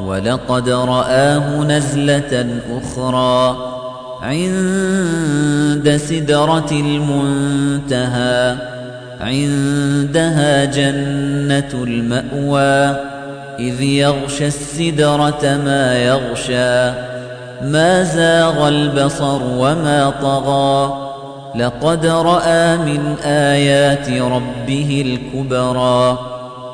ولقد رآه نزلة أخرى عند سدرة المنتهى عندها جنة المأوى إذ يغشى السدرة ما يغشى ما زاغ البصر وما طغى. لقد رأى من آيات ربه الكبرى.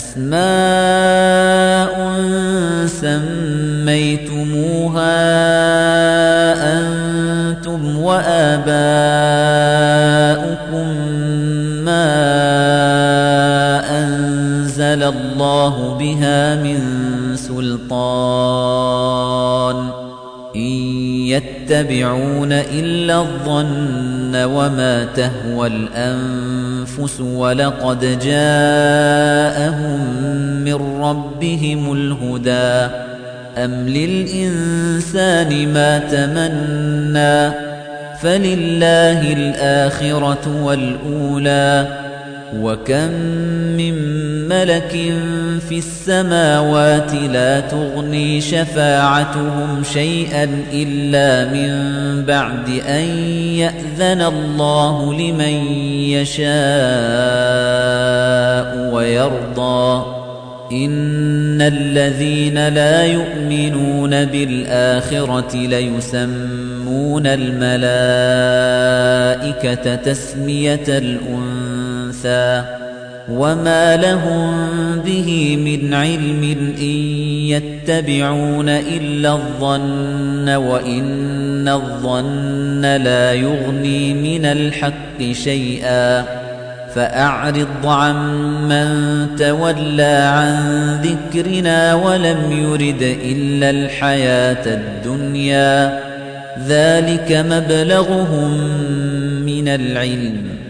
أسماء سميتموها أنتم وآباؤكم ما أنزل الله بها من سلطان إن يتبعون إلا الظن وما تهوى الأنفس ولقد جاءهم من ربهم الهدى. أم للإنسان ما تمنى؟ فلله الآخرة والأولى. وكم من ملك في السماوات لا تغني شفاعتهم شيئا إلا من بعد أن يأذن الله لمن يشاء ويرضى. إن الذين لا يؤمنون بالآخرة ليسمون الملائكة تسمية الأنثى. وما لهم به من علم إن يتبعون إلا الظن وإن الظن لا يغني من الحق شيئا فأعرض عمن تولى عن ذكرنا ولم يرد إلا الحياة الدنيا ذلك مبلغهم من العلم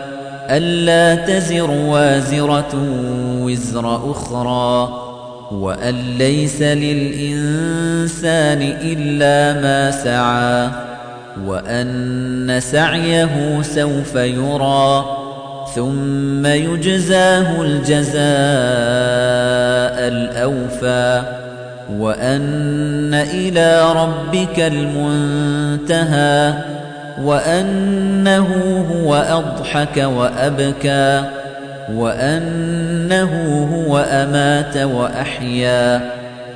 ألا تزر وازرة وزر أخرى وأن ليس للإنسان إلا ما سعى وأن سعيه سوف يرى ثم يجزاه الجزاء الأوفى وأن إلى ربك المنتهى وأنه هو أضحك وأبكى وأنه هو أمات وأحيا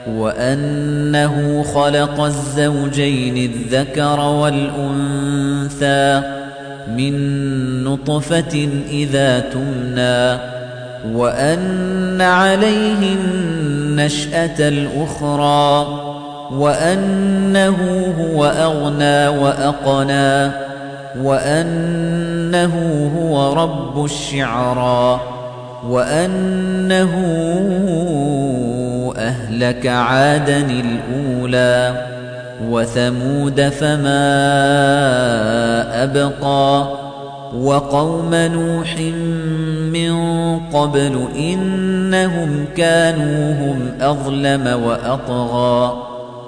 وأنه خلق الزوجين الذكر والأنثى من نطفة إذا تمنى وأن عليه النشأة الأخرى وأنه هو أغنى وأقنى وأنه هو رب الشعرى وأنه أهلك عادا الأولى وثمود فما أبقى وقوم نوح من قبل إنهم كانوا هم أظلم وأطغى.